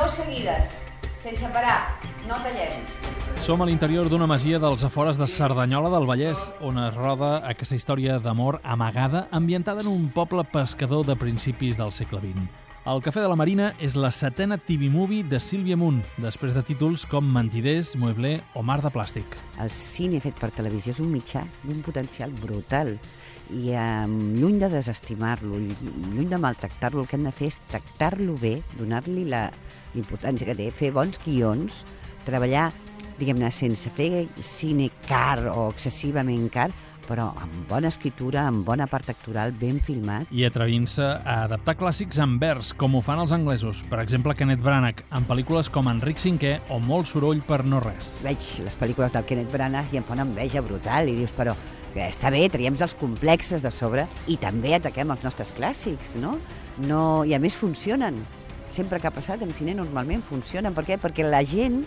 dos seguides, sense parar. No tallem. Som a l'interior d'una masia dels afores de Cerdanyola del Vallès, on es roda aquesta història d'amor amagada ambientada en un poble pescador de principis del segle XX. El Cafè de la Marina és la setena TV movie de Sílvia Munt, després de títols com Mentiders, Mueble o Mar de Plàstic. El cine fet per televisió és un mitjà d'un potencial brutal i eh, lluny de desestimar-lo, lluny de maltractar-lo, el que hem de fer és tractar-lo bé, donar-li la importància que té, fer bons guions, treballar, diguem-ne, sense fer cine car o excessivament car, però amb bona escriptura, amb bona part actoral, ben filmat. I atrevint-se a adaptar clàssics en vers, com ho fan els anglesos. Per exemple, Kenneth Branagh, en pel·lícules com Enric V o Molt soroll per no res. Veig les pel·lícules del Kenneth Branagh i em fa una enveja brutal i dius, però que està bé, traiem els complexes de sobre i també ataquem els nostres clàssics, no? no I a més funcionen. Sempre que ha passat en cine normalment funcionen. Per què? Perquè la gent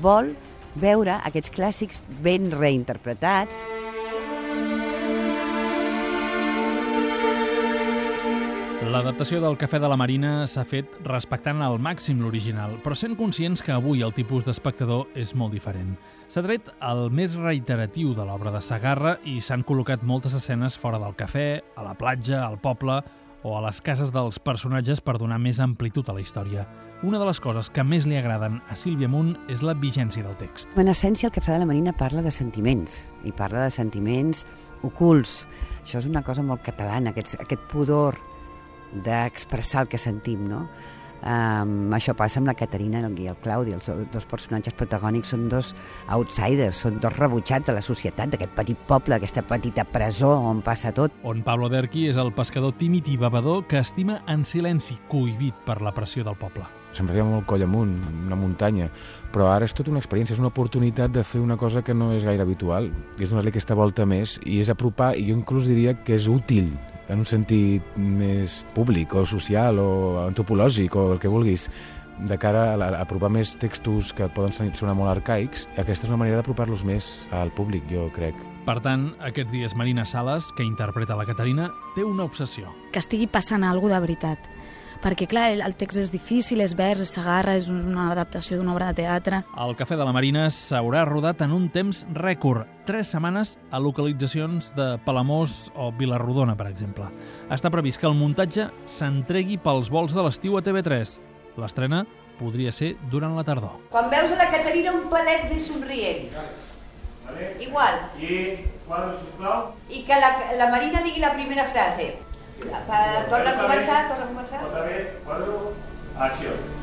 vol veure aquests clàssics ben reinterpretats. L'adaptació del Cafè de la Marina s'ha fet respectant al màxim l'original, però sent conscients que avui el tipus d'espectador és molt diferent. S'ha tret el més reiteratiu de l'obra de Sagarra i s'han col·locat moltes escenes fora del cafè, a la platja, al poble o a les cases dels personatges per donar més amplitud a la història. Una de les coses que més li agraden a Sílvia Munt és la vigència del text. En essència, el Cafè de la Marina parla de sentiments, i parla de sentiments ocults. Això és una cosa molt catalana, aquest, aquest pudor d'expressar el que sentim, no? Um, això passa amb la Caterina i el Claudi, els dos personatges protagònics són dos outsiders, són dos rebutjats de la societat, d'aquest petit poble, aquesta petita presó on passa tot. On Pablo Derqui és el pescador tímid i bebedor que estima en silenci, cohibit per la pressió del poble. Se'm feia molt coll amunt, una muntanya, però ara és tota una experiència, és una oportunitat de fer una cosa que no és gaire habitual, és donar-li aquesta volta més i és apropar, i jo inclús diria que és útil en un sentit més públic o social o antropològic o el que vulguis, de cara a, apropar més textos que poden sonar molt arcaics, aquesta és una manera d'apropar-los més al públic, jo crec. Per tant, aquests dies Marina Sales, que interpreta la Caterina, té una obsessió. Que estigui passant alguna de veritat perquè clar, el text és difícil, és vers, és sagarra, és una adaptació d'una obra de teatre. El Cafè de la Marina s'haurà rodat en un temps rècord, tres setmanes a localitzacions de Palamós o Vilarrodona, per exemple. Està previst que el muntatge s'entregui pels vols de l'estiu a TV3. L'estrena podria ser durant la tardor. Quan veus a la Caterina un palet més somrient. Vale. Igual. I quadre, sisplau. I que la, la Marina digui la primera frase. Torna a començar, torna a començar. Otra vez, quadro, acció.